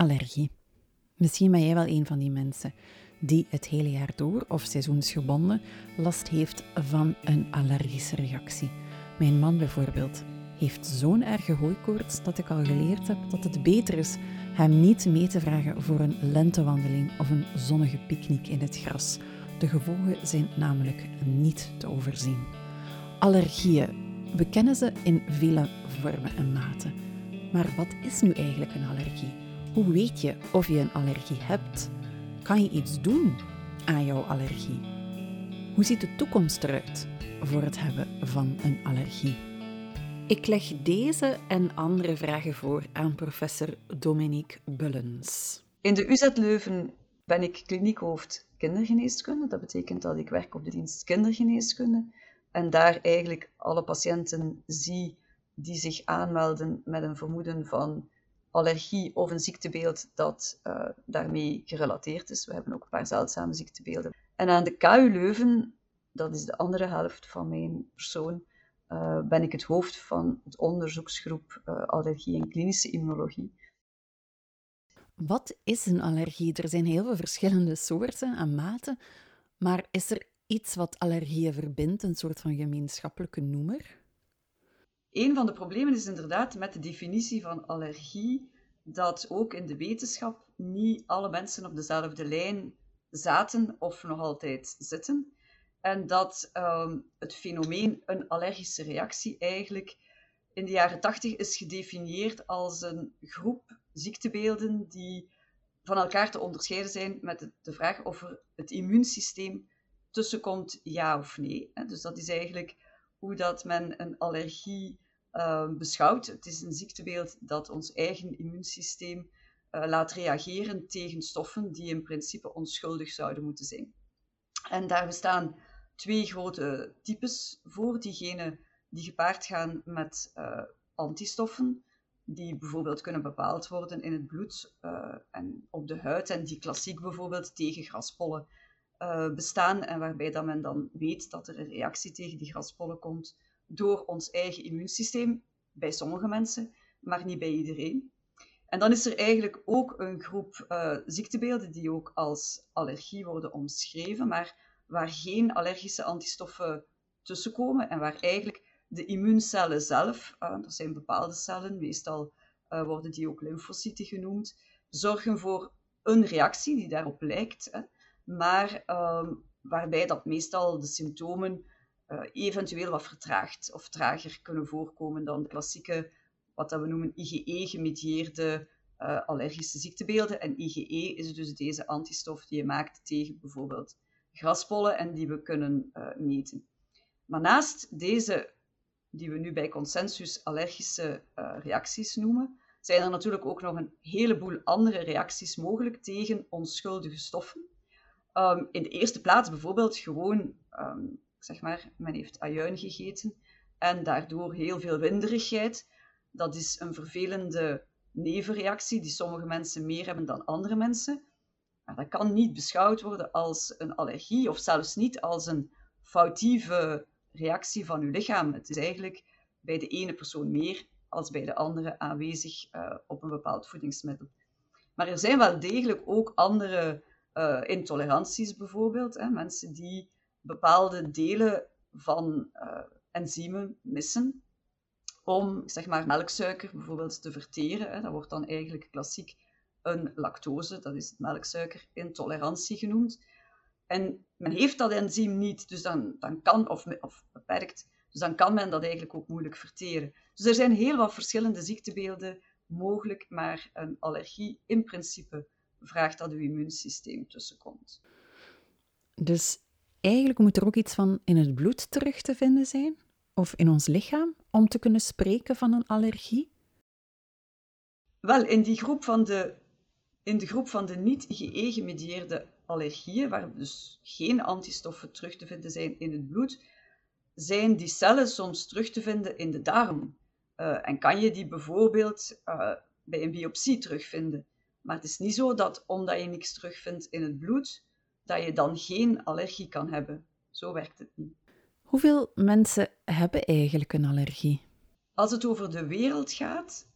Allergie. Misschien ben jij wel een van die mensen die het hele jaar door of seizoensgebonden last heeft van een allergische reactie. Mijn man bijvoorbeeld heeft zo'n erge hooikoorts dat ik al geleerd heb dat het beter is hem niet mee te vragen voor een lentewandeling of een zonnige picknick in het gras. De gevolgen zijn namelijk niet te overzien. Allergieën. We kennen ze in vele vormen en maten. Maar wat is nu eigenlijk een allergie? Hoe weet je of je een allergie hebt? Kan je iets doen aan jouw allergie? Hoe ziet de toekomst eruit voor het hebben van een allergie? Ik leg deze en andere vragen voor aan professor Dominique Bullens. In de UZ Leuven ben ik kliniekhoofd kindergeneeskunde. Dat betekent dat ik werk op de dienst kindergeneeskunde en daar eigenlijk alle patiënten zie die zich aanmelden met een vermoeden van allergie of een ziektebeeld dat uh, daarmee gerelateerd is. We hebben ook een paar zeldzame ziektebeelden. En aan de KU Leuven, dat is de andere helft van mijn persoon, uh, ben ik het hoofd van het onderzoeksgroep uh, allergie en klinische immunologie. Wat is een allergie? Er zijn heel veel verschillende soorten en maten, maar is er iets wat allergieën verbindt, een soort van gemeenschappelijke noemer? Een van de problemen is inderdaad met de definitie van allergie dat ook in de wetenschap niet alle mensen op dezelfde lijn zaten of nog altijd zitten. En dat um, het fenomeen een allergische reactie eigenlijk in de jaren 80 is gedefinieerd als een groep ziektebeelden die van elkaar te onderscheiden zijn met de vraag of er het immuunsysteem tussenkomt, ja of nee. Dus dat is eigenlijk hoe dat men een allergie uh, beschouwt. Het is een ziektebeeld dat ons eigen immuunsysteem uh, laat reageren tegen stoffen die in principe onschuldig zouden moeten zijn. En daar bestaan twee grote types voor. Diegene die gepaard gaan met uh, antistoffen, die bijvoorbeeld kunnen bepaald worden in het bloed uh, en op de huid, en die klassiek bijvoorbeeld tegen graspollen uh, bestaan, en waarbij dat men dan weet dat er een reactie tegen die graspollen komt door ons eigen immuunsysteem, bij sommige mensen, maar niet bij iedereen. En dan is er eigenlijk ook een groep uh, ziektebeelden die ook als allergie worden omschreven, maar waar geen allergische antistoffen tussenkomen en waar eigenlijk de immuuncellen zelf, uh, dat zijn bepaalde cellen, meestal worden die ook lymfocyten genoemd, zorgen voor een reactie die daarop lijkt, hè, maar uh, waarbij dat meestal de symptomen uh, eventueel wat vertraagd of trager kunnen voorkomen dan de klassieke, wat dat we noemen IgE-gemedieerde uh, allergische ziektebeelden. En IgE is dus deze antistof die je maakt tegen bijvoorbeeld graspollen en die we kunnen uh, meten. Maar naast deze, die we nu bij consensus allergische reacties noemen, zijn er natuurlijk ook nog een heleboel andere reacties mogelijk tegen onschuldige stoffen. Um, in de eerste plaats bijvoorbeeld gewoon um, zeg maar, men heeft ajuin gegeten en daardoor heel veel winderigheid. Dat is een vervelende nevenreactie die sommige mensen meer hebben dan andere mensen. Maar dat kan niet beschouwd worden als een allergie of zelfs niet als een foutieve reactie van uw lichaam. Het is eigenlijk bij de ene persoon meer als bij de andere aanwezig uh, op een bepaald voedingsmiddel. Maar er zijn wel degelijk ook andere uh, intoleranties bijvoorbeeld. Hè, mensen die bepaalde delen van uh, enzymen missen om zeg maar, melksuiker bijvoorbeeld te verteren. Hè. Dat wordt dan eigenlijk klassiek een lactose, dat is melksuikerintolerantie genoemd. En men heeft dat enzym niet, dus dan, dan kan, of, of beperkt, dus dan kan men dat eigenlijk ook moeilijk verteren. Dus er zijn heel wat verschillende ziektebeelden mogelijk, maar een allergie in principe vraagt dat uw immuunsysteem tussenkomt. Dus eigenlijk moet er ook iets van in het bloed terug te vinden zijn, of in ons lichaam, om te kunnen spreken van een allergie? Wel, in die groep van de, in de groep van de niet-IgE-gemedieerde allergieën, waar dus geen antistoffen terug te vinden zijn in het bloed, zijn die cellen soms terug te vinden in de darm. Uh, en kan je die bijvoorbeeld uh, bij een biopsie terugvinden. Maar het is niet zo dat omdat je niks terugvindt in het bloed, dat je dan geen allergie kan hebben. Zo werkt het niet. Hoeveel mensen hebben eigenlijk een allergie? Als het over de wereld gaat,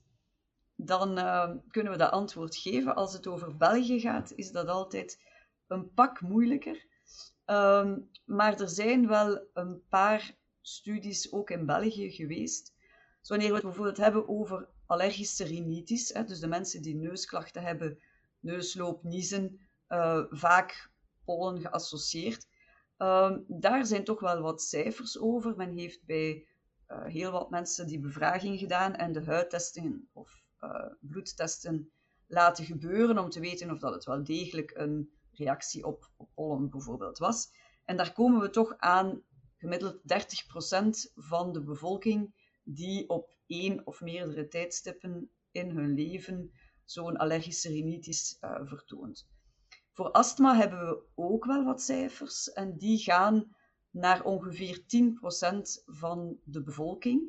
dan uh, kunnen we dat antwoord geven. Als het over België gaat, is dat altijd een pak moeilijker. Um, maar er zijn wel een paar studies ook in België geweest. Dus wanneer we het bijvoorbeeld hebben over allergische rhinitis, hè, dus de mensen die neusklachten hebben, neusloop, niezen, uh, vaak pollen geassocieerd. Uh, daar zijn toch wel wat cijfers over. Men heeft bij uh, heel wat mensen die bevraging gedaan en de huidtesten of uh, bloedtesten laten gebeuren om te weten of dat het wel degelijk een reactie op, op pollen bijvoorbeeld was. En daar komen we toch aan gemiddeld 30% van de bevolking die op één of meerdere tijdstippen in hun leven zo'n allergische rhinitis uh, vertoont. Voor astma hebben we ook wel wat cijfers en die gaan naar ongeveer 10% van de bevolking.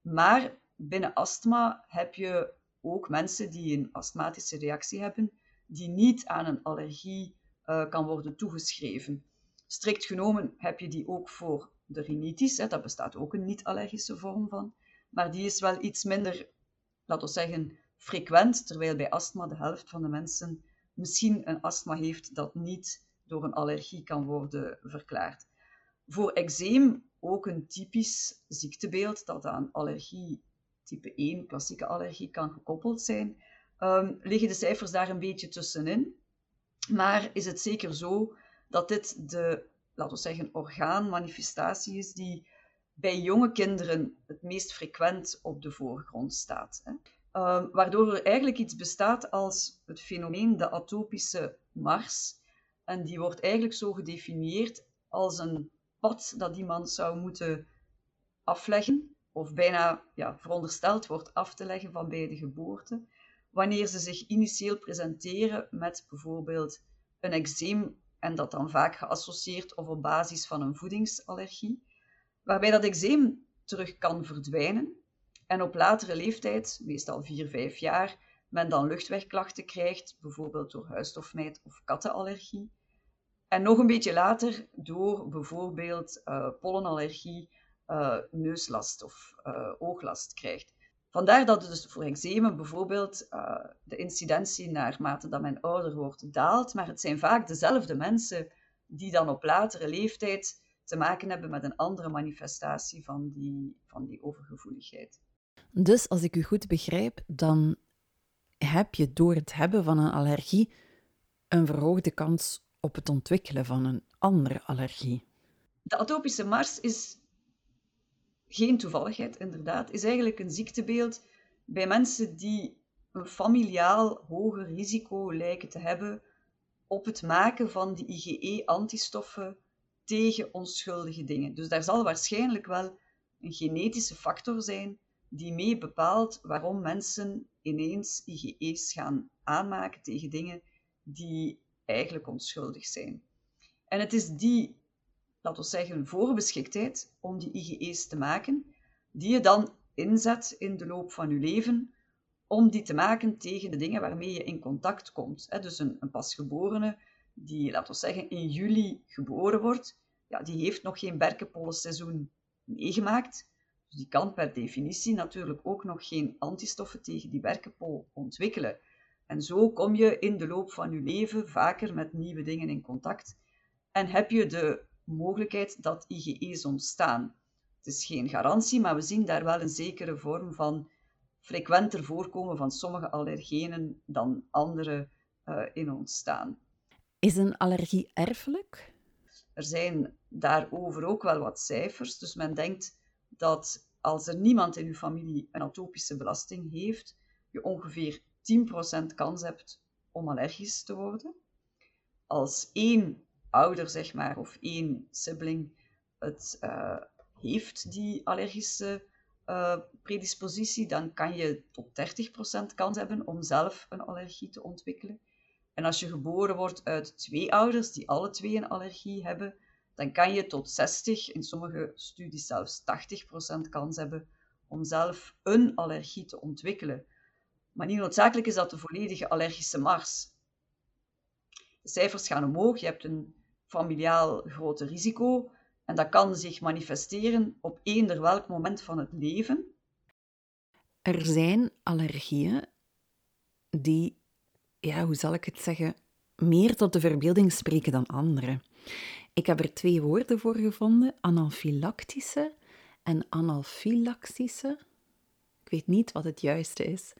Maar binnen astma heb je ook mensen die een astmatische reactie hebben, die niet aan een allergie uh, kan worden toegeschreven. Strikt genomen heb je die ook voor de rhinitis, hè, daar bestaat ook een niet-allergische vorm van, maar die is wel iets minder, laten we zeggen, frequent, terwijl bij astma de helft van de mensen misschien een astma heeft dat niet door een allergie kan worden verklaard. Voor eczeem ook een typisch ziektebeeld dat aan allergie type 1, klassieke allergie, kan gekoppeld zijn, um, liggen de cijfers daar een beetje tussenin. Maar is het zeker zo dat dit de, laten we zeggen, orgaanmanifestatie is die bij jonge kinderen het meest frequent op de voorgrond staat. Hè? Um, waardoor er eigenlijk iets bestaat als het fenomeen de atopische mars. En die wordt eigenlijk zo gedefinieerd als een pad dat iemand zou moeten afleggen, of bijna ja, verondersteld wordt af te leggen van bij de geboorte, wanneer ze zich initieel presenteren met bijvoorbeeld een eczeem, en dat dan vaak geassocieerd of op basis van een voedingsallergie, waarbij dat eczeem terug kan verdwijnen en op latere leeftijd, meestal 4, 5 jaar, men dan luchtwegklachten krijgt, bijvoorbeeld door huisstofmijt of kattenallergie. En nog een beetje later door bijvoorbeeld uh, pollenallergie, uh, neuslast of uh, ooglast krijgt. Vandaar dat dus voor eczemen bijvoorbeeld de incidentie naarmate dat men ouder wordt daalt, maar het zijn vaak dezelfde mensen die dan op latere leeftijd te maken hebben met een andere manifestatie van die, van die overgevoeligheid. Dus als ik u goed begrijp, dan heb je door het hebben van een allergie een verhoogde kans op het ontwikkelen van een andere allergie. De atopische mars is geen toevalligheid, inderdaad. Is eigenlijk een ziektebeeld bij mensen die een familiaal hoger risico lijken te hebben op het maken van die IgE-antistoffen tegen onschuldige dingen. Dus daar zal waarschijnlijk wel een genetische factor zijn die mee bepaalt waarom mensen ineens IgE's gaan aanmaken tegen dingen die eigenlijk onschuldig zijn. En het is die, laten we zeggen, voorbeschiktheid om die IgE's te maken, die je dan inzet in de loop van je leven om die te maken tegen de dingen waarmee je in contact komt. Dus een, een pasgeborene die, laten we zeggen, in juli geboren wordt, die heeft nog geen berkenpollenseizoen meegemaakt. Dus die kan per definitie natuurlijk ook nog geen antistoffen tegen die berkenpol ontwikkelen. En zo kom je in de loop van je leven vaker met nieuwe dingen in contact en heb je de mogelijkheid dat IgE's ontstaan. Het is geen garantie, maar we zien daar wel een zekere vorm van frequenter voorkomen van sommige allergenen dan andere uh, in ontstaan. Is een allergie erfelijk? Er zijn daarover ook wel wat cijfers. Dus men denkt dat als er niemand in uw familie een atopische belasting heeft, je ongeveer 10% kans hebt om allergisch te worden. Als één ouder, zeg maar, of één sibling het uh, heeft, die allergische uh, predispositie, dan kan je tot 30% kans hebben om zelf een allergie te ontwikkelen. En als je geboren wordt uit twee ouders die alle twee een allergie hebben, dan kan je tot 60, in sommige studies zelfs 80% kans hebben om zelf een allergie te ontwikkelen. Maar niet noodzakelijk is dat de volledige allergische mars. De cijfers gaan omhoog, je hebt een familiaal groter risico en dat kan zich manifesteren op eender welk moment van het leven. Er zijn allergieën die, ja, hoe zal ik het zeggen, meer tot de verbeelding spreken dan andere. Ik heb er twee woorden voor gevonden: anafylactische en anafylaxische. Ik weet niet wat het juiste is,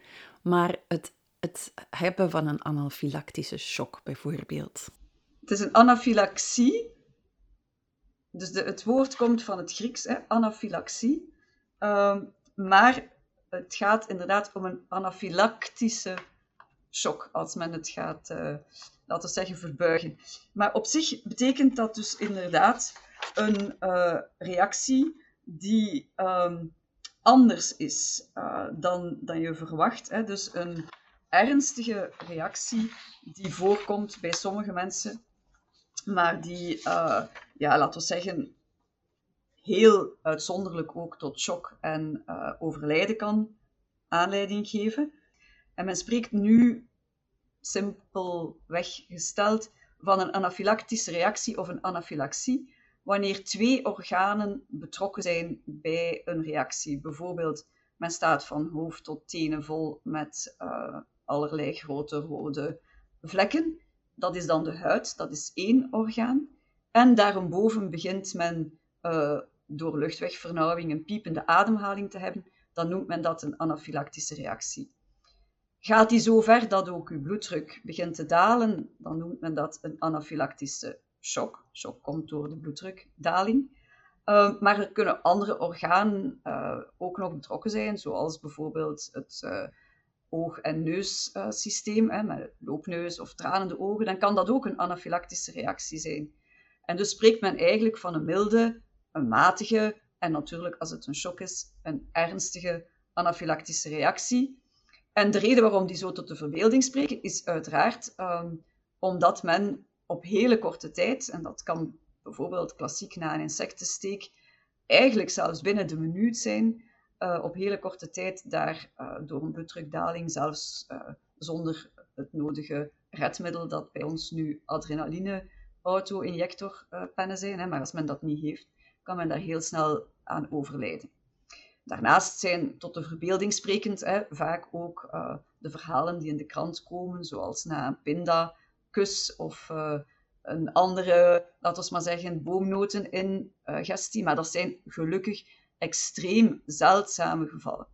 maar het, het hebben van een anafylactische shock bijvoorbeeld. Het is een anafylaxie. Dus de, het woord komt van het Grieks, hè, anafylaxie. Um, maar het gaat inderdaad om een anafylactische shock, als men het gaat, uh, laten we zeggen, verbuigen. Maar op zich betekent dat dus inderdaad een uh, reactie die um, anders is uh, dan, dan je verwacht. Hè. Dus een ernstige reactie die voorkomt bij sommige mensen, maar die, ja, laten we zeggen, heel uitzonderlijk ook tot shock en overlijden kan aanleiding geven. En men spreekt nu simpelweg gesteld van een anafylactische reactie of een anafylaxie wanneer twee organen betrokken zijn bij een reactie. Bijvoorbeeld, men staat van hoofd tot tenen vol met uh, allerlei grote rode vlekken. Dat is dan de huid, dat is één orgaan. En daarboven begint men uh, door luchtwegvernauwing een piepende ademhaling te hebben, dan noemt men dat een anafylactische reactie. Gaat die zo ver dat ook uw bloeddruk begint te dalen, dan noemt men dat een anafylactische shock. Shock komt door de bloeddrukdaling. Uh, maar er kunnen andere organen uh, ook nog betrokken zijn, zoals bijvoorbeeld het uh, oog- en neussysteem, met loopneus of tranende ogen. Dan kan dat ook een anafylactische reactie zijn. En dus spreekt men eigenlijk van een milde een matige en natuurlijk, als het een shock is, een ernstige anafylactische reactie. En de reden waarom die zo tot de verbeelding spreken, is uiteraard um, omdat men op hele korte tijd, en dat kan bijvoorbeeld klassiek na een insectensteek, eigenlijk zelfs binnen de minuut zijn, uh, op hele korte tijd daar uh, door een bloeddrukdaling, zelfs uh, zonder het nodige redmiddel dat bij ons nu adrenaline auto-injectorpennen zijn, hè, maar als men dat niet heeft, kan men daar heel snel aan overlijden. Daarnaast zijn tot de verbeelding sprekend hè, vaak ook uh, de verhalen die in de krant komen, zoals na een pinda-kus of uh, een andere, laten we maar zeggen, boomnoten-ingestie. Uh, maar dat zijn gelukkig extreem zeldzame gevallen.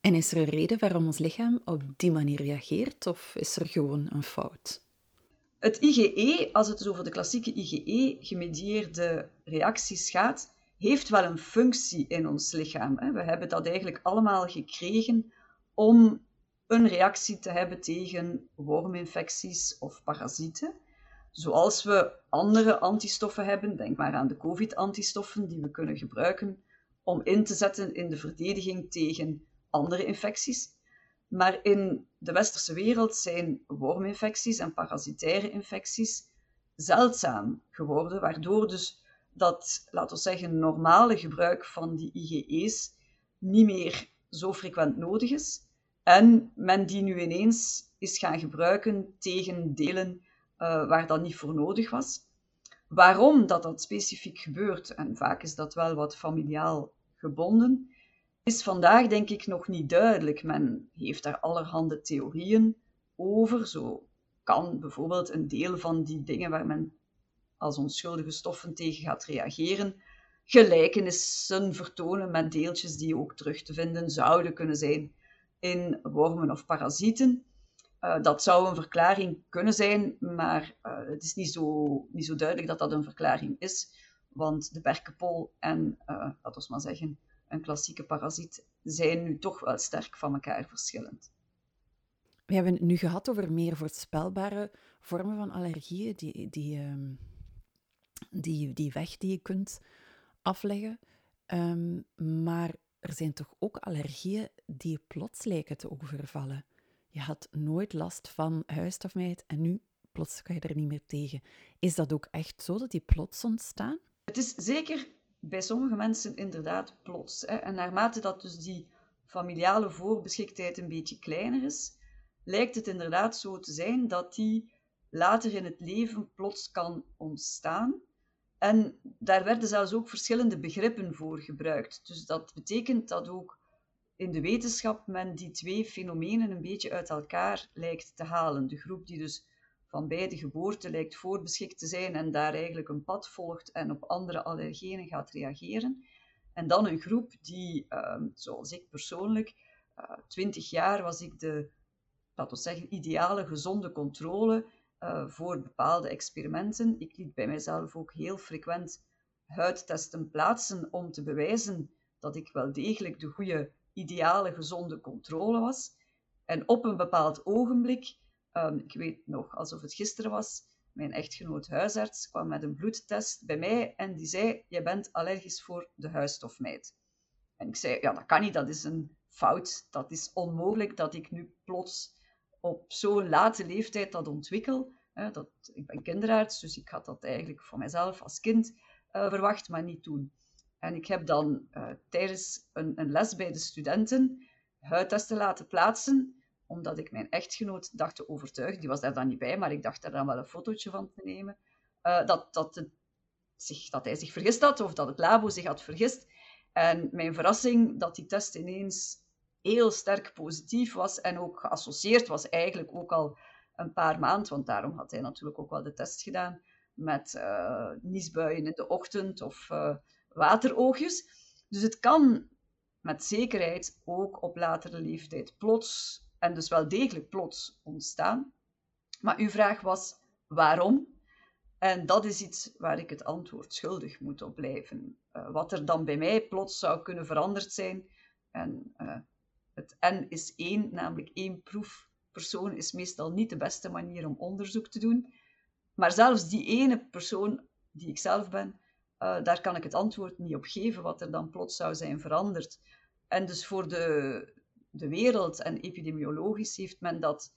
En is er een reden waarom ons lichaam op die manier reageert, of is er gewoon een fout? Het IgE, als het dus over de klassieke IgE-gemedieerde reacties gaat, heeft wel een functie in ons lichaam. We hebben dat eigenlijk allemaal gekregen om een reactie te hebben tegen worminfecties of parasieten. Zoals we andere antistoffen hebben, denk maar aan de COVID-antistoffen die we kunnen gebruiken om in te zetten in de verdediging tegen andere infecties. Maar in de westerse wereld zijn worminfecties en parasitaire infecties zeldzaam geworden, waardoor dus dat, laten we zeggen, normale gebruik van die IgE's niet meer zo frequent nodig is. En men die nu ineens is gaan gebruiken tegen delen uh, waar dat niet voor nodig was. Waarom dat dat specifiek gebeurt, en vaak is dat wel wat familiaal gebonden, is vandaag denk ik nog niet duidelijk. Men heeft daar allerhande theorieën over. Zo kan bijvoorbeeld een deel van die dingen waar men als onschuldige stoffen tegen gaat reageren, gelijkenissen vertonen met deeltjes die ook terug te vinden zouden kunnen zijn in wormen of parasieten. Uh, dat zou een verklaring kunnen zijn, maar uh, het is niet zo, niet zo duidelijk dat dat een verklaring is, want de berkenpol en, uh, laten we maar zeggen, een klassieke parasiet zijn nu toch wel sterk van elkaar verschillend. We hebben het nu gehad over meer voorspelbare vormen van allergieën, die, die, um, die, die weg die je kunt afleggen. Um, maar er zijn toch ook allergieën die plots lijken te overvallen. Je had nooit last van huisstofmijt en nu plots kan je er niet meer tegen. Is dat ook echt zo dat die plots ontstaan? Het is zeker bij sommige mensen inderdaad plots. Hè. En naarmate dat dus die familiale voorbeschiktheid een beetje kleiner is, lijkt het inderdaad zo te zijn dat die later in het leven plots kan ontstaan. En daar werden zelfs ook verschillende begrippen voor gebruikt. Dus dat betekent dat ook in de wetenschap men die twee fenomenen een beetje uit elkaar lijkt te halen. De groep die dus van bij de geboorte lijkt voorbeschikt te zijn en daar eigenlijk een pad volgt en op andere allergenen gaat reageren. En dan een groep die, ehm, zoals ik persoonlijk, uh, twintig jaar was ik de, laten we zeggen, ideale gezonde controle uh, voor bepaalde experimenten. Ik liet bij mijzelf ook heel frequent huidtesten plaatsen om te bewijzen dat ik wel degelijk de goede, ideale, gezonde controle was. En op een bepaald ogenblik, um, ik weet nog alsof het gisteren was, mijn echtgenoot huisarts kwam met een bloedtest bij mij en die zei: Je bent allergisch voor de huisstofmijt. En ik zei: Ja, dat kan niet, dat is een fout. Dat is onmogelijk dat ik nu plots op zo'n late leeftijd dat ontwikkel. dat, ik ben kinderarts, dus ik had dat eigenlijk voor mezelf als kind uh, verwacht, maar niet toen. En ik heb dan uh, tijdens een, een, les bij de studenten huidtesten laten plaatsen, omdat ik mijn echtgenoot dacht te overtuigen, die was daar dan niet bij, maar ik dacht er dan wel een fotootje van te nemen, uh, dat, dat, zich, dat hij zich vergist had, of dat het labo zich had vergist. En mijn verrassing dat die test ineens heel sterk positief was en ook geassocieerd was eigenlijk ook al een paar maanden, want daarom had hij natuurlijk ook wel de test gedaan, met uh, niesbuien in de ochtend of uh, wateroogjes. Dus het kan met zekerheid ook op latere leeftijd plots, en dus wel degelijk plots, ontstaan. Maar uw vraag was waarom? En dat is iets waar ik het antwoord schuldig moet op blijven. Uh, wat er dan bij mij plots zou kunnen veranderd zijn. En het N is één, namelijk één proefpersoon, is meestal niet de beste manier om onderzoek te doen. Maar zelfs die ene persoon die ik zelf ben, uh, daar kan ik het antwoord niet op geven wat er dan plots zou zijn veranderd. En dus voor de, de wereld en epidemiologisch heeft men dat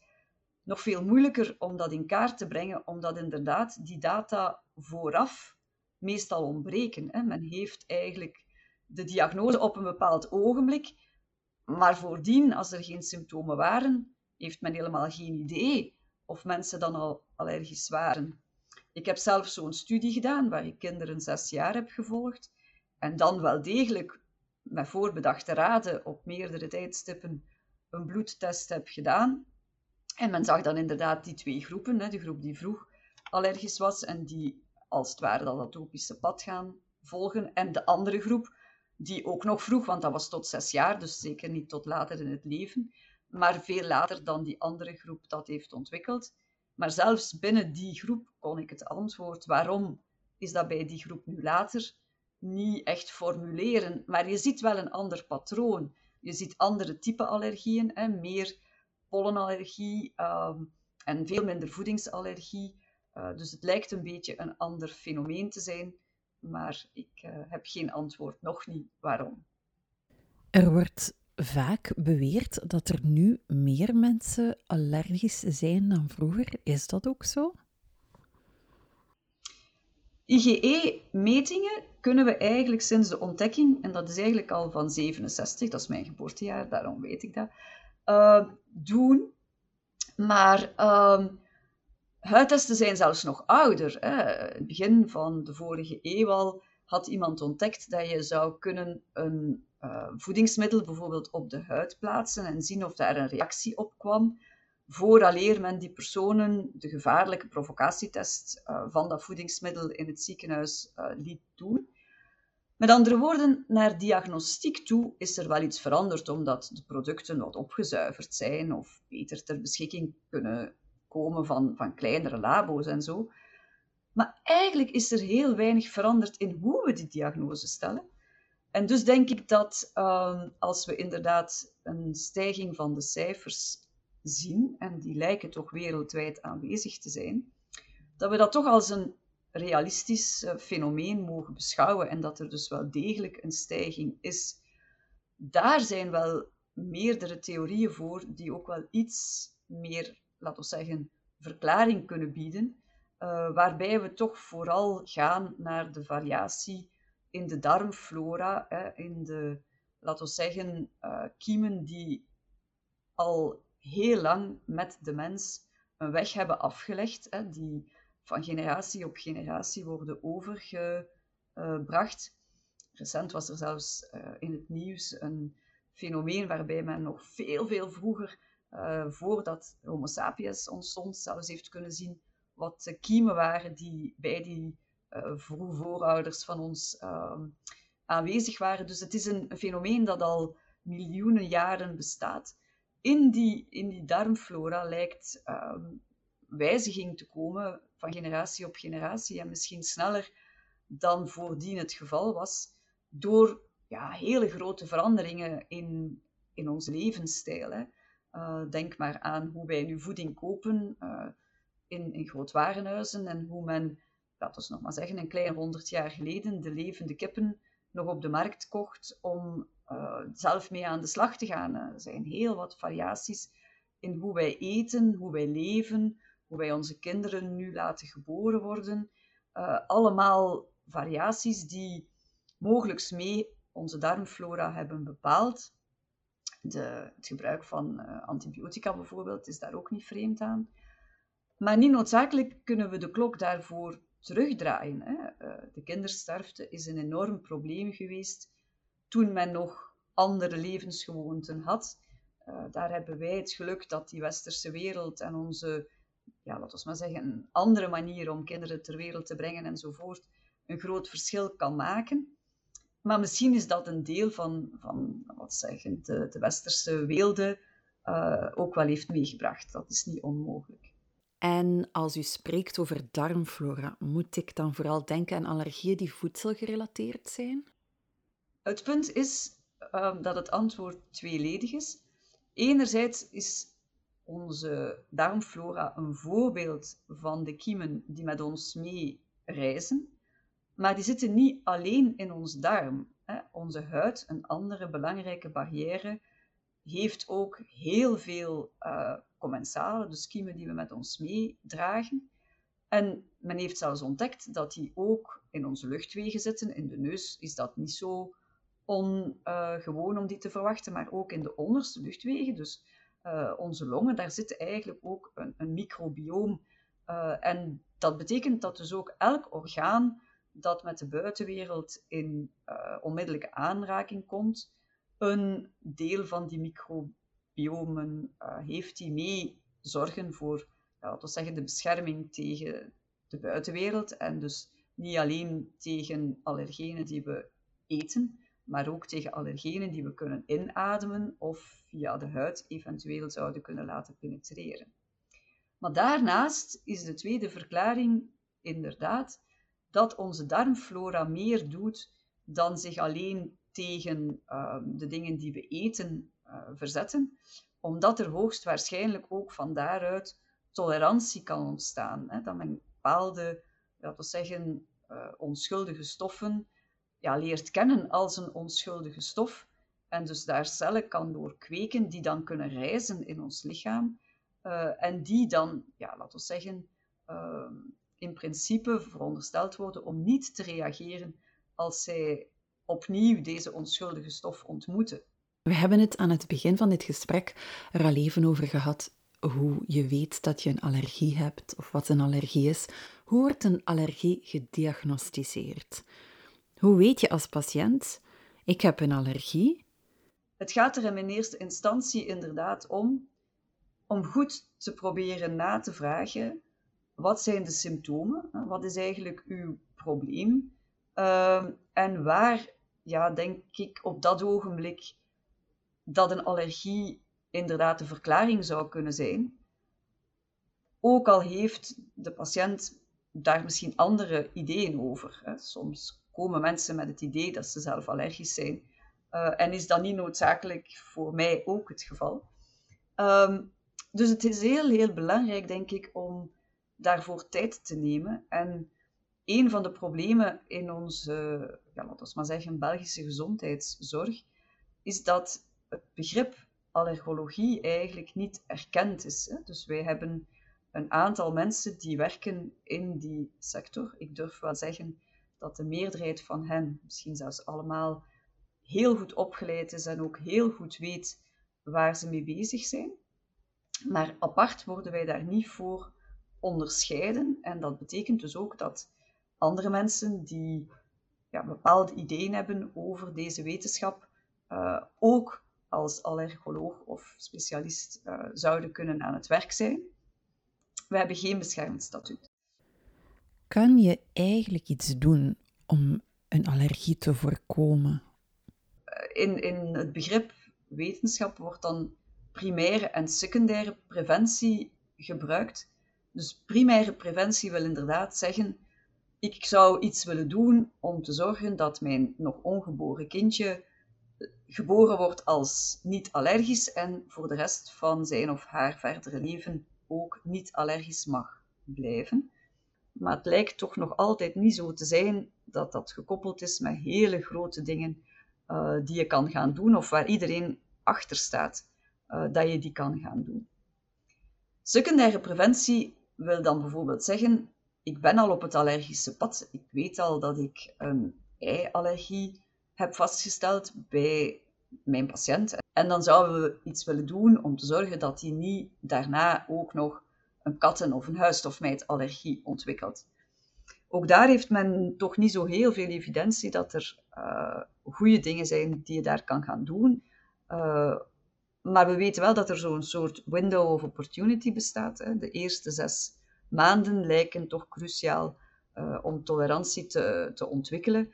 nog veel moeilijker om dat in kaart te brengen, omdat inderdaad die data vooraf meestal ontbreken. Hè. Men heeft eigenlijk de diagnose op een bepaald ogenblik, maar voordien, als er geen symptomen waren, heeft men helemaal geen idee of mensen dan al allergisch waren. Ik heb zelf zo'n studie gedaan waar ik kinderen zes jaar heb gevolgd en dan wel degelijk met voorbedachte raden op meerdere tijdstippen een bloedtest heb gedaan. En men zag dan inderdaad die twee groepen, de groep die vroeg allergisch was en die als het ware dat atopische pad gaan volgen, en de andere groep die ook nog vroeg, want dat was tot zes jaar, dus zeker niet tot later in het leven, maar veel later dan die andere groep dat heeft ontwikkeld. Maar zelfs binnen die groep kon ik het antwoord waarom is dat bij die groep nu later niet echt formuleren. Maar je ziet wel een ander patroon. Je ziet andere type allergieën, meer pollenallergie um, en veel minder voedingsallergie. Uh, dus het lijkt een beetje een ander fenomeen te zijn, maar ik uh, heb geen antwoord, nog niet waarom. Er wordt vaak beweert dat er nu meer mensen allergisch zijn dan vroeger. Is dat ook zo? IgE-metingen kunnen we eigenlijk sinds de ontdekking, en dat is eigenlijk al van 67, dat is mijn geboortejaar, daarom weet ik dat, uh, doen. Maar uh, huidtesten zijn zelfs nog ouder. In het begin van de vorige eeuw al had iemand ontdekt dat je zou kunnen een uh, voedingsmiddel bijvoorbeeld op de huid plaatsen en zien of daar een reactie op kwam, vooraleer men die personen de gevaarlijke provocatietest uh, van dat voedingsmiddel in het ziekenhuis uh, liet doen. Met andere woorden, naar diagnostiek toe is er wel iets veranderd omdat de producten wat opgezuiverd zijn of beter ter beschikking kunnen komen van, van kleinere labo's en zo. Maar eigenlijk is er heel weinig veranderd in hoe we die diagnose stellen. En dus denk ik dat uh, als we inderdaad een stijging van de cijfers zien, en die lijken toch wereldwijd aanwezig te zijn, dat we dat toch als een realistisch uh, fenomeen mogen beschouwen en dat er dus wel degelijk een stijging is. Daar zijn wel meerdere theorieën voor die ook wel iets meer, laten we zeggen, verklaring kunnen bieden, uh, waarbij we toch vooral gaan naar de variatie in de darmflora, hè, in de, laten we zeggen, uh, kiemen die al heel lang met de mens een weg hebben afgelegd, hè, die van generatie op generatie worden overgebracht. Recent was er zelfs uh, in het nieuws een fenomeen waarbij men nog veel, veel vroeger, uh, voordat Homo sapiens ontstond, zelfs heeft kunnen zien wat de kiemen waren die bij die uh, voorouders van ons ehm, aanwezig waren. Dus het is een, fenomeen dat al miljoenen jaren bestaat. In die, in die darmflora lijkt um, wijziging te komen van generatie op generatie en misschien sneller dan voordien het geval was, door ja, hele grote veranderingen in, in onze levensstijl. Hè. Uh, denk maar aan hoe wij nu voeding kopen uh, in, in grootwarenhuizen en hoe men, laten we nog maar zeggen, een klein honderd jaar geleden de levende kippen nog op de markt kocht om uh, zelf mee aan de slag te gaan. Er zijn heel wat variaties in hoe wij eten, hoe wij leven, hoe wij onze kinderen nu laten geboren worden. allemaal variaties die mogelijk mee onze darmflora hebben bepaald. De, het gebruik van uh, antibiotica bijvoorbeeld is daar ook niet vreemd aan. Maar niet noodzakelijk kunnen we de klok daarvoor terugdraaien. Hè. Uh, de kindersterfte is een enorm probleem geweest toen men nog andere levensgewoonten had. Uh, daar hebben wij het geluk dat die westerse wereld en onze, ja, laten we maar zeggen, een andere manier om kinderen ter wereld te brengen enzovoort, een groot verschil kan maken. Maar misschien is dat een deel van, van wat zeggen, de, de westerse weelde uh, ook wel heeft meegebracht. Dat is niet onmogelijk. En als u spreekt over darmflora, moet ik dan vooral denken aan allergieën die voedselgerelateerd zijn? Het punt is um, dat het antwoord tweeledig is. Enerzijds is onze darmflora een voorbeeld van de kiemen die met ons mee reizen. Maar die zitten niet alleen in ons darm. Onze huid, een andere belangrijke barrière, heeft ook heel veel uh, commensalen, dus kiemen die we met ons meedragen. En men heeft zelfs ontdekt dat die ook in onze luchtwegen zitten. In de neus is dat niet zo ongewoon uh, om die te verwachten, maar ook in de onderste luchtwegen, dus uh, onze longen, daar zit eigenlijk ook een, een microbioom. En dat betekent dat dus ook elk orgaan dat met de buitenwereld in uh, onmiddellijke aanraking komt, een deel van die microbiomen uh, heeft die mee zorgen voor, ja, laten zeggen, de bescherming tegen de buitenwereld en dus niet alleen tegen allergenen die we eten, maar ook tegen allergenen die we kunnen inademen of via de huid eventueel zouden kunnen laten penetreren. Maar daarnaast is de tweede verklaring inderdaad dat onze darmflora meer doet dan zich alleen tegen uh, de dingen die we eten uh, verzetten, omdat er hoogstwaarschijnlijk ook van daaruit tolerantie kan ontstaan. Hè? Dat men bepaalde, laten we zeggen, uh, onschuldige stoffen ja, leert kennen als een onschuldige stof en dus daar cellen kan doorkweken die dan kunnen reizen in ons lichaam uh, en die dan, ja, laten we zeggen, uh, in principe verondersteld worden om niet te reageren als zij opnieuw deze onschuldige stof ontmoeten. We hebben het aan het begin van dit gesprek er al even over gehad hoe je weet dat je een allergie hebt of wat een allergie is. Hoe wordt een allergie gediagnosticeerd? Hoe weet je als patiënt, ik heb een allergie? Het gaat er in eerste instantie inderdaad om om goed te proberen na te vragen wat zijn de symptomen? Wat is eigenlijk uw probleem? Uh, en waar, ja, denk ik op dat ogenblik dat een allergie inderdaad de verklaring zou kunnen zijn. Ook al heeft de patiënt daar misschien andere ideeën over. Hè. Soms komen mensen met het idee dat ze zelf allergisch zijn. Uh, en is dat niet noodzakelijk voor mij ook het geval. Um, dus het is heel, heel belangrijk, denk ik, om daarvoor tijd te nemen. En een van de problemen in onze, laten we maar zeggen, Belgische gezondheidszorg, is dat het begrip allergologie eigenlijk niet erkend is. Hè? Dus wij hebben een aantal mensen die werken in die sector. Ik durf wel zeggen dat de meerderheid van hen, misschien zelfs allemaal, heel goed opgeleid is en ook heel goed weet waar ze mee bezig zijn. Maar apart worden wij daar niet voor onderscheiden. En dat betekent dus ook dat andere mensen die ja, bepaalde ideeën hebben over deze wetenschap, uh, ook als allergoloog of specialist uh, zouden kunnen aan het werk zijn. We hebben geen beschermd statuut. Kan je eigenlijk iets doen om een allergie te voorkomen? In, in het begrip wetenschap wordt dan primaire en secundaire preventie gebruikt. Dus primaire preventie wil inderdaad zeggen, ik zou iets willen doen om te zorgen dat mijn nog ongeboren kindje geboren wordt als niet allergisch en voor de rest van zijn of haar verdere leven ook niet allergisch mag blijven. Maar het lijkt toch nog altijd niet zo te zijn dat dat gekoppeld is met hele grote dingen uh, die je kan gaan doen of waar iedereen achter staat uh, dat je die kan gaan doen. Secundaire preventie wil dan bijvoorbeeld zeggen, ik ben al op het allergische pad, ik weet al dat ik een ei-allergie heb vastgesteld bij mijn patiënt. En dan zouden we iets willen doen om te zorgen dat hij niet daarna ook nog een katten- of een huisstofmijtallergie ontwikkelt. Ook daar heeft men toch niet zo heel veel evidentie dat er uh, goede dingen zijn die je daar kan gaan doen. Uh, maar we weten wel dat er zo'n soort window of opportunity bestaat. Hè. De eerste zes maanden lijken toch cruciaal uh, om tolerantie te, te ontwikkelen.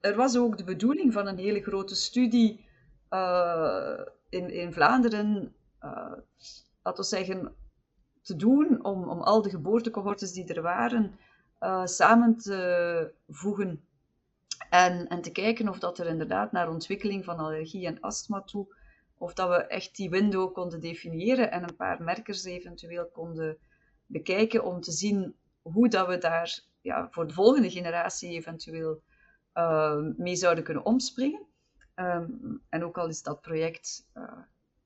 Er was ook de bedoeling van een hele grote studie uh, in, in Vlaanderen, uh, laten we zeggen, te doen om, om al de geboortecohortes die er waren samen te voegen en, en te kijken of dat er inderdaad naar ontwikkeling van allergie en astma toe of dat we echt die window konden definiëren en een paar merkers eventueel konden bekijken om te zien hoe dat we daar ja, voor de volgende generatie eventueel uh, mee zouden kunnen omspringen. Um, en ook al is dat project uh,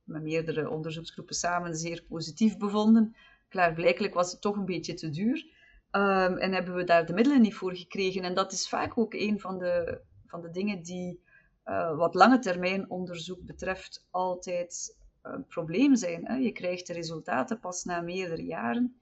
met meerdere onderzoeksgroepen samen zeer positief bevonden, klaarblijkelijk was het toch een beetje te duur. Um, en hebben we daar de middelen niet voor gekregen. En dat is vaak ook een van de, van de dingen die uh, wat lange termijn onderzoek betreft altijd een probleem zijn. Hè. Je krijgt de resultaten pas na meerdere jaren.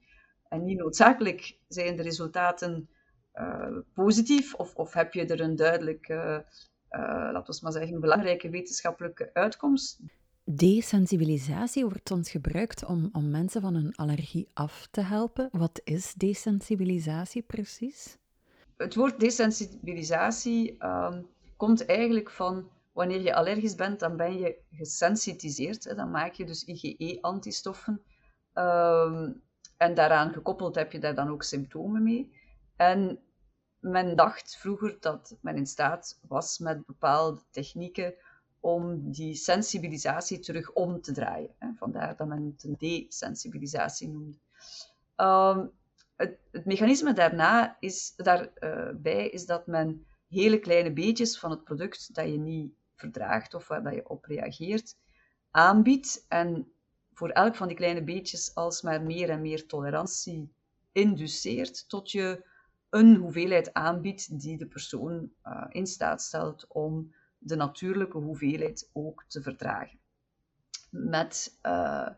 En niet noodzakelijk zijn de resultaten uh, positief of, of heb je er een duidelijke, uh, laten we maar zeggen, belangrijke wetenschappelijke uitkomst. Desensibilisatie wordt soms gebruikt om, om mensen van een allergie af te helpen. Wat is desensibilisatie precies? Het woord desensibilisatie um, komt eigenlijk van wanneer je allergisch bent, dan ben je gesensitiseerd. Hè? Dan maak je dus IgE-antistoffen. Um, en daaraan gekoppeld heb je daar dan ook symptomen mee. En men dacht vroeger dat men in staat was met bepaalde technieken om die sensibilisatie terug om te draaien. Hè? Vandaar dat men het een desensibilisatie noemde. Um, het, het, mechanisme daarna is, daarbij is dat men hele kleine beetjes van het product dat je niet verdraagt of waar je op reageert, aanbiedt. En voor elk van die kleine beetjes alsmaar meer en meer tolerantie induceert, tot je een hoeveelheid aanbiedt die de persoon uh, in staat stelt om de natuurlijke hoeveelheid ook te verdragen. Met uh,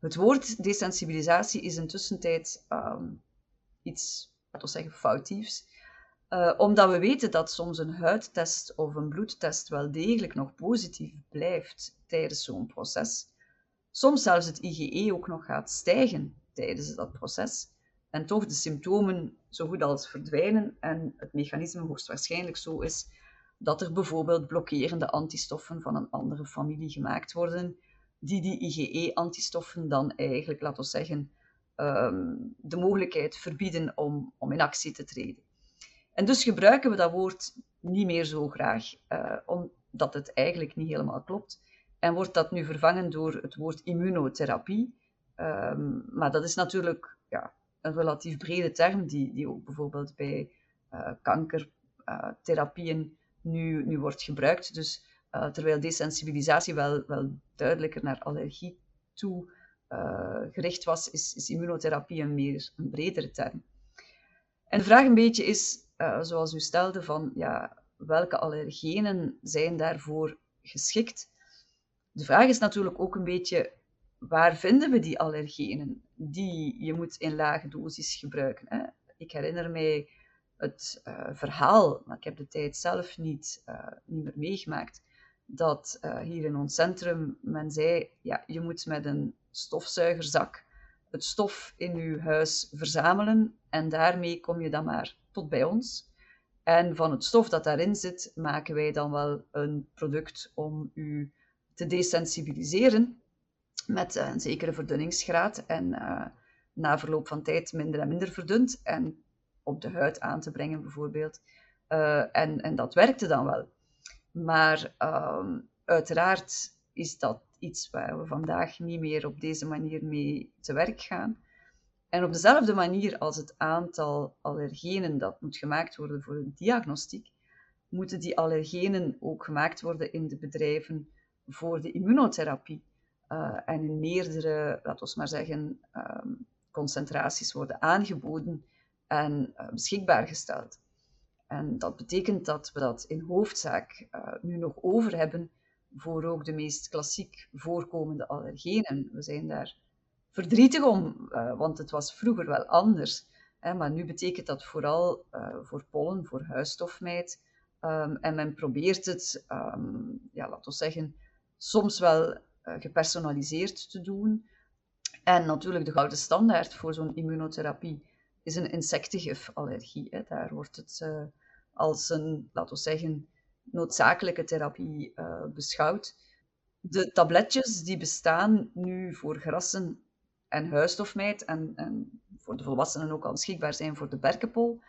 het woord desensibilisatie is intussen tijd um, iets, laten we zeggen, foutiefs. Uh, omdat we weten dat soms een huidtest of een bloedtest wel degelijk nog positief blijft tijdens zo'n proces. Soms zelfs het IgE ook nog gaat stijgen tijdens dat proces. En toch de symptomen zo goed als verdwijnen en het mechanisme hoogstwaarschijnlijk zo is dat er bijvoorbeeld blokkerende antistoffen van een andere familie gemaakt worden, die die IgE-antistoffen dan eigenlijk, laten we zeggen, um, de mogelijkheid verbieden om, om in actie te treden. En dus gebruiken we dat woord niet meer zo graag, uh, omdat het eigenlijk niet helemaal klopt. En wordt dat nu vervangen door het woord immunotherapie. Um, maar dat is natuurlijk ja, een relatief brede term, die, die ook bijvoorbeeld bij uh, kankertherapieën uh, nu, nu wordt gebruikt. Dus terwijl desensibilisatie wel, wel duidelijker naar allergie toe gericht was, is, is immunotherapie een meer een bredere term. En de vraag een beetje is, zoals u stelde, van ja, welke allergenen zijn daarvoor geschikt? De vraag is natuurlijk ook een beetje, waar vinden we die allergenen die je moet in lage dosis gebruiken? Hè? Ik herinner mij het uh, verhaal, maar ik heb de tijd zelf niet, uh, niet meer meegemaakt, dat hier in ons centrum men zei, ja, je moet met een stofzuigerzak het stof in je huis verzamelen en daarmee kom je dan maar tot bij ons. En van het stof dat daarin zit, maken wij dan wel een product om u te desensibiliseren met een zekere verdunningsgraad en uh, na verloop van tijd minder en minder verdund en op de huid aan te brengen bijvoorbeeld. Uh, en, en dat werkte dan wel. Maar uh, uiteraard is dat iets waar we vandaag niet meer op deze manier mee te werk gaan. En op dezelfde manier als het aantal allergenen dat moet gemaakt worden voor de diagnostiek, moeten die allergenen ook gemaakt worden in de bedrijven voor de immunotherapie. Uh, en in meerdere, laten we maar zeggen, um, concentraties worden aangeboden en uh, beschikbaar gesteld. En dat betekent dat we dat in hoofdzaak uh, nu nog over hebben voor ook de meest klassiek voorkomende allergenen. We zijn daar verdrietig om, uh, want het was vroeger wel anders. Maar nu betekent dat vooral uh, voor pollen, voor huisstofmijt. Um, en men probeert het, um, ja, laten we zeggen, soms wel uh, gepersonaliseerd te doen. En natuurlijk de gouden standaard voor zo'n immunotherapie is een insectengifallergie. Daar wordt het als een, laten we zeggen, noodzakelijke therapie uh, beschouwd. De tabletjes die bestaan nu voor grassen en huisstofmijt en, en voor de volwassenen ook al beschikbaar zijn voor de berkenpol,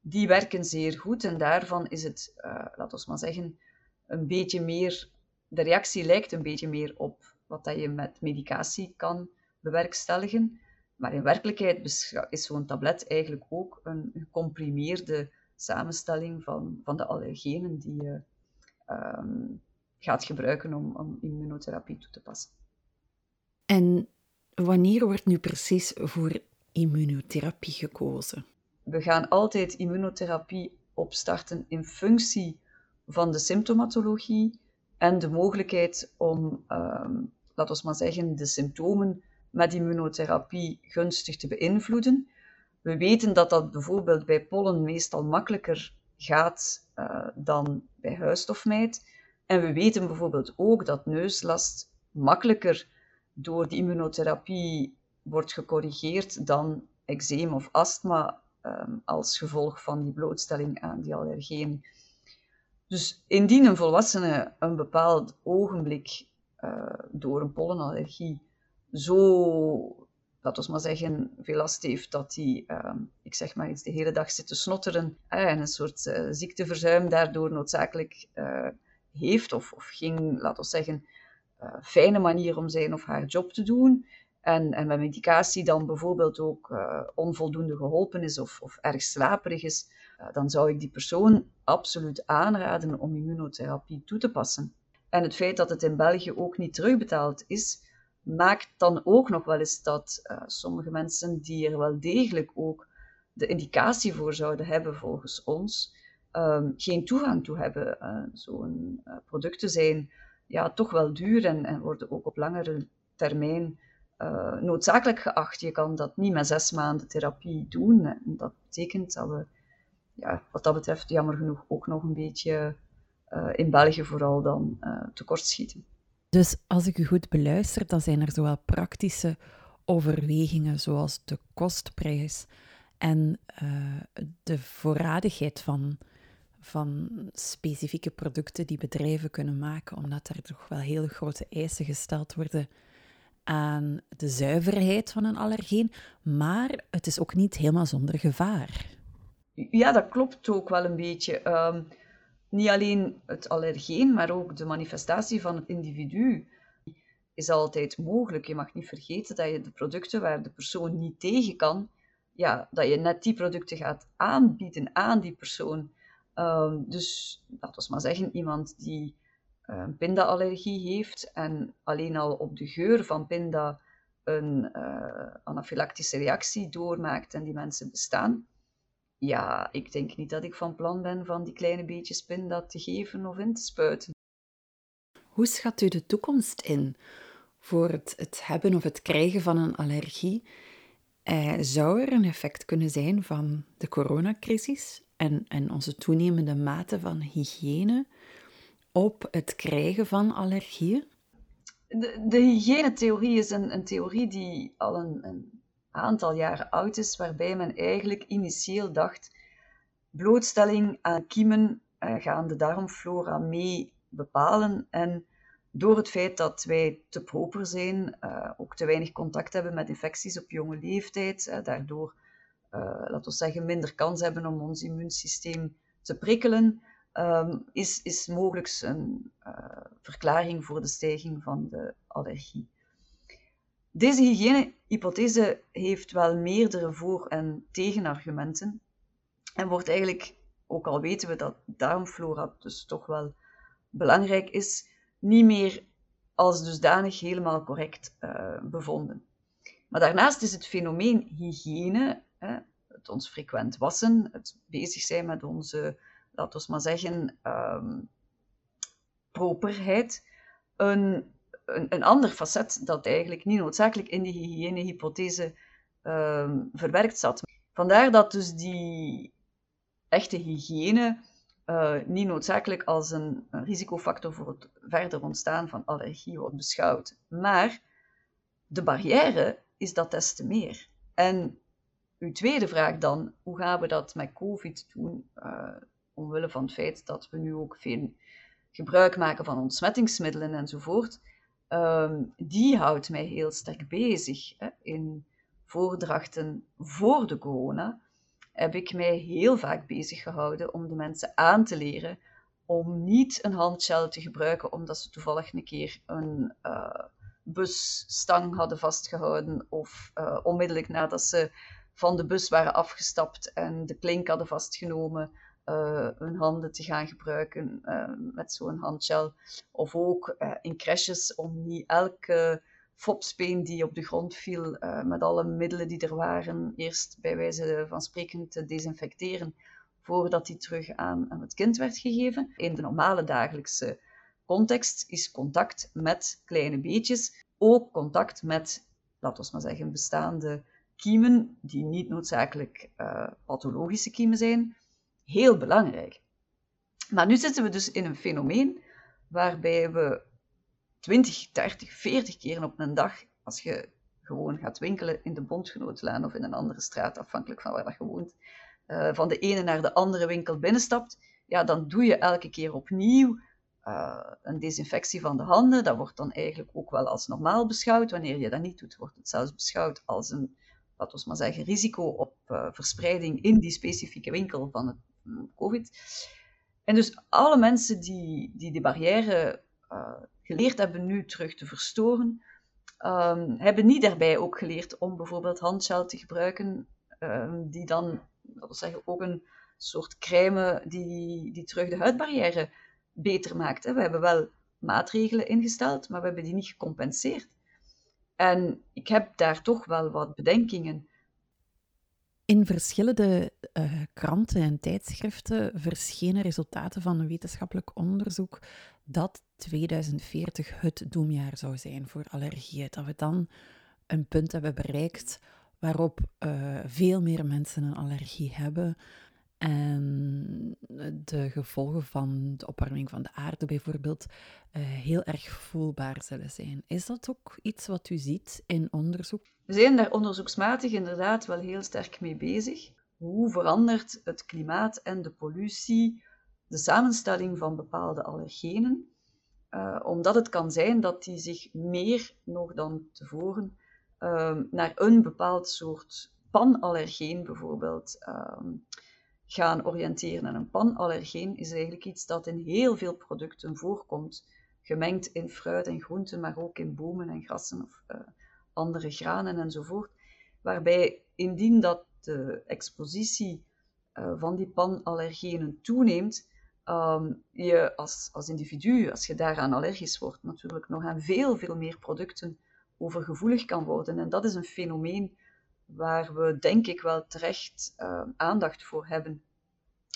die werken zeer goed en daarvan is het, uh, laten we maar zeggen, een beetje meer, de reactie lijkt een beetje meer op wat dat je met medicatie kan bewerkstelligen. Maar in werkelijkheid is zo'n tablet eigenlijk ook een gecomprimeerde samenstelling van, van de allergenen die je um, gaat gebruiken om, om immunotherapie toe te passen. En wanneer wordt nu precies voor immunotherapie gekozen? We gaan altijd immunotherapie opstarten in functie van de symptomatologie en de mogelijkheid om, um, laten we maar zeggen, de symptomen met immunotherapie gunstig te beïnvloeden. We weten dat dat bijvoorbeeld bij pollen meestal makkelijker gaat uh, dan bij huisstofmijt. En we weten bijvoorbeeld ook dat neuslast makkelijker door de immunotherapie wordt gecorrigeerd dan eczeem of astma um, als gevolg van die blootstelling aan die allergeen. Dus indien een volwassene een bepaald ogenblik uh, door een pollenallergie zo dat we maar zeggen, veel last heeft dat hij, uh, ik zeg maar iets, de hele dag zit te snotteren en een soort uh, ziekteverzuim daardoor noodzakelijk uh, heeft, of, of geen, laten we zeggen, fijne manier om zijn of haar job te doen. En, en met medicatie dan bijvoorbeeld ook onvoldoende geholpen is of, of erg slaperig is, dan zou ik die persoon absoluut aanraden om immunotherapie toe te passen. En het feit dat het in België ook niet terugbetaald is, maakt dan ook nog wel eens dat uh, sommige mensen die er wel degelijk ook de indicatie voor zouden hebben volgens ons, um, geen toegang toe hebben. Uh, Zo'n uh, producten zijn ja, toch wel duur en, en worden ook op langere termijn noodzakelijk geacht. Je kan dat niet met zes maanden therapie doen. En dat betekent dat we, ja, wat dat betreft, jammer genoeg ook nog een beetje in België vooral dan tekortschieten. Dus als ik u goed beluister, dan zijn er zowel praktische overwegingen zoals de kostprijs en uh, de voorradigheid van, van specifieke producten die bedrijven kunnen maken, omdat er toch wel heel grote eisen gesteld worden aan de zuiverheid van een allergeen, maar het is ook niet helemaal zonder gevaar. Ja, dat klopt ook wel een beetje. Um, niet alleen het allergeen, maar ook de manifestatie van het individu is altijd mogelijk. Je mag niet vergeten dat je de producten waar de persoon niet tegen kan, ja, dat je net die producten gaat aanbieden aan die persoon. Um, dus laten we maar zeggen, iemand die een pinda-allergie heeft en alleen al op de geur van pinda een uh, anafylactische reactie doormaakt en die mensen bestaan, ja, ik denk niet dat ik van plan ben van die kleine beetjes pinda te geven of in te spuiten. Hoe schat u de toekomst in voor het, het hebben of het krijgen van een allergie? Eh, zou er een effect kunnen zijn van de coronacrisis en, en onze toenemende mate van hygiëne op het krijgen van allergieën? De, de hygiënetheorie is een, een theorie die al een, een aantal jaren oud is, waarbij men eigenlijk initieel dacht blootstelling aan kiemen uh, gaan de darmflora mee bepalen. En door het feit dat wij te proper zijn, uh, ook te weinig contact hebben met infecties op jonge leeftijd, uh, daardoor, laten we zeggen, minder kans hebben om ons immuunsysteem te prikkelen, um, is, is mogelijk een verklaring voor de stijging van de allergie. Deze hygiënehypothese heeft wel meerdere voor- en tegenargumenten en wordt eigenlijk, ook al weten we dat darmflora dus toch wel belangrijk is, niet meer als dusdanig helemaal correct uh, bevonden. Maar daarnaast is het fenomeen hygiëne, hè, het ons frequent wassen, het bezig zijn met onze, laten we maar zeggen, um, properheid, een, een, een, ander facet dat eigenlijk niet noodzakelijk in die hygiënehypothese um, verwerkt zat. Vandaar dat dus die echte hygiëne uh, niet noodzakelijk als een, risicofactor voor het verder ontstaan van allergie wordt beschouwd. Maar de barrière is dat des te meer. En uw tweede vraag dan, hoe gaan we dat met COVID doen, uh, omwille van het feit dat we nu ook veel gebruik maken van ontsmettingsmiddelen enzovoort, uh, die houdt mij heel sterk bezig hè, in voordrachten voor de corona heb ik mij heel vaak bezig gehouden om de mensen aan te leren om niet een handshell te gebruiken omdat ze toevallig een keer een uh, busstang hadden vastgehouden of uh, onmiddellijk nadat ze van de bus waren afgestapt en de klink hadden vastgenomen, uh, hun handen te gaan gebruiken met zo'n handshell. Of ook in crashes om niet elke fopspeen die op de grond viel, met alle middelen die er waren, eerst bij wijze van spreken te desinfecteren, voordat die terug aan, aan het kind werd gegeven. In de normale dagelijkse context is contact met kleine beetjes ook contact met, laten we maar zeggen, bestaande kiemen, die niet noodzakelijk pathologische kiemen zijn, heel belangrijk. Maar nu zitten we dus in een fenomeen waarbij we 20, 30, 40 keer op een dag, als je gewoon gaat winkelen in de Bondgenootlaan of in een andere straat, afhankelijk van waar je woont, uh, van de ene naar de andere winkel binnenstapt, ja, dan doe je elke keer opnieuw uh, een desinfectie van de handen. Dat wordt dan eigenlijk ook wel als normaal beschouwd. Wanneer je dat niet doet, wordt het zelfs beschouwd als een, laten we maar zeggen, risico op uh, verspreiding in die specifieke winkel van het COVID. En dus alle mensen die, die de barrière geleerd hebben nu terug te verstoren, um, hebben niet daarbij ook geleerd om bijvoorbeeld handgel te gebruiken, um, die dan, dat wil zeggen, ook een soort crème die, die terug de huidbarrière beter maakt. Hè. We hebben wel maatregelen ingesteld, maar we hebben die niet gecompenseerd. En ik heb daar toch wel wat bedenkingen. In verschillende uh, kranten en tijdschriften verschenen resultaten van een wetenschappelijk onderzoek dat 2040 het doemjaar zou zijn voor allergieën. Dat we dan een punt hebben bereikt waarop uh, veel meer mensen een allergie hebben. En de gevolgen van de opwarming van de aarde bijvoorbeeld uh, heel erg voelbaar zullen zijn. Is dat ook iets wat u ziet in onderzoek? We zijn daar onderzoeksmatig inderdaad wel heel sterk mee bezig. Hoe verandert het klimaat en de pollutie de samenstelling van bepaalde allergenen? Uh, omdat het kan zijn dat die zich meer nog dan tevoren uh, naar een bepaald soort panallergeen bijvoorbeeld uh, gaan oriënteren. En een panallergeen is eigenlijk iets dat in heel veel producten voorkomt, gemengd in fruit en groenten, maar ook in bomen en grassen of eh, andere granen enzovoort. Waarbij indien dat de expositie uh, van die panallergenen toeneemt, um, je als, als individu, als je daaraan allergisch wordt, natuurlijk nog aan veel, veel meer producten overgevoelig kan worden. En dat is een fenomeen waar we denk ik wel terecht uh, aandacht voor hebben.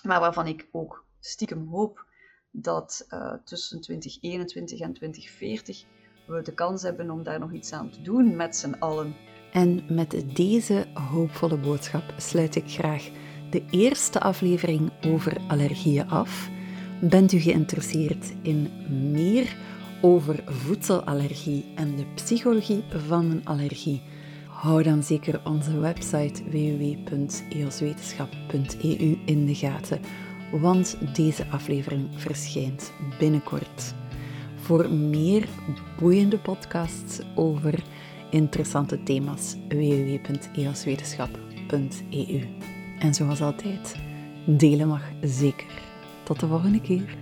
Maar waarvan ik ook stiekem hoop dat uh, tussen 2021 en 2040 we de kans hebben om daar nog iets aan te doen met z'n allen. En met deze hoopvolle boodschap sluit ik graag de eerste aflevering over allergieën af. Bent u geïnteresseerd in meer over voedselallergie en de psychologie van een allergie? Hou dan zeker onze website www.eoswetenschap.eu in de gaten, want deze aflevering verschijnt binnenkort. Voor meer boeiende podcasts over interessante thema's www.eoswetenschap.eu. En zoals altijd, delen mag zeker. Tot de volgende keer.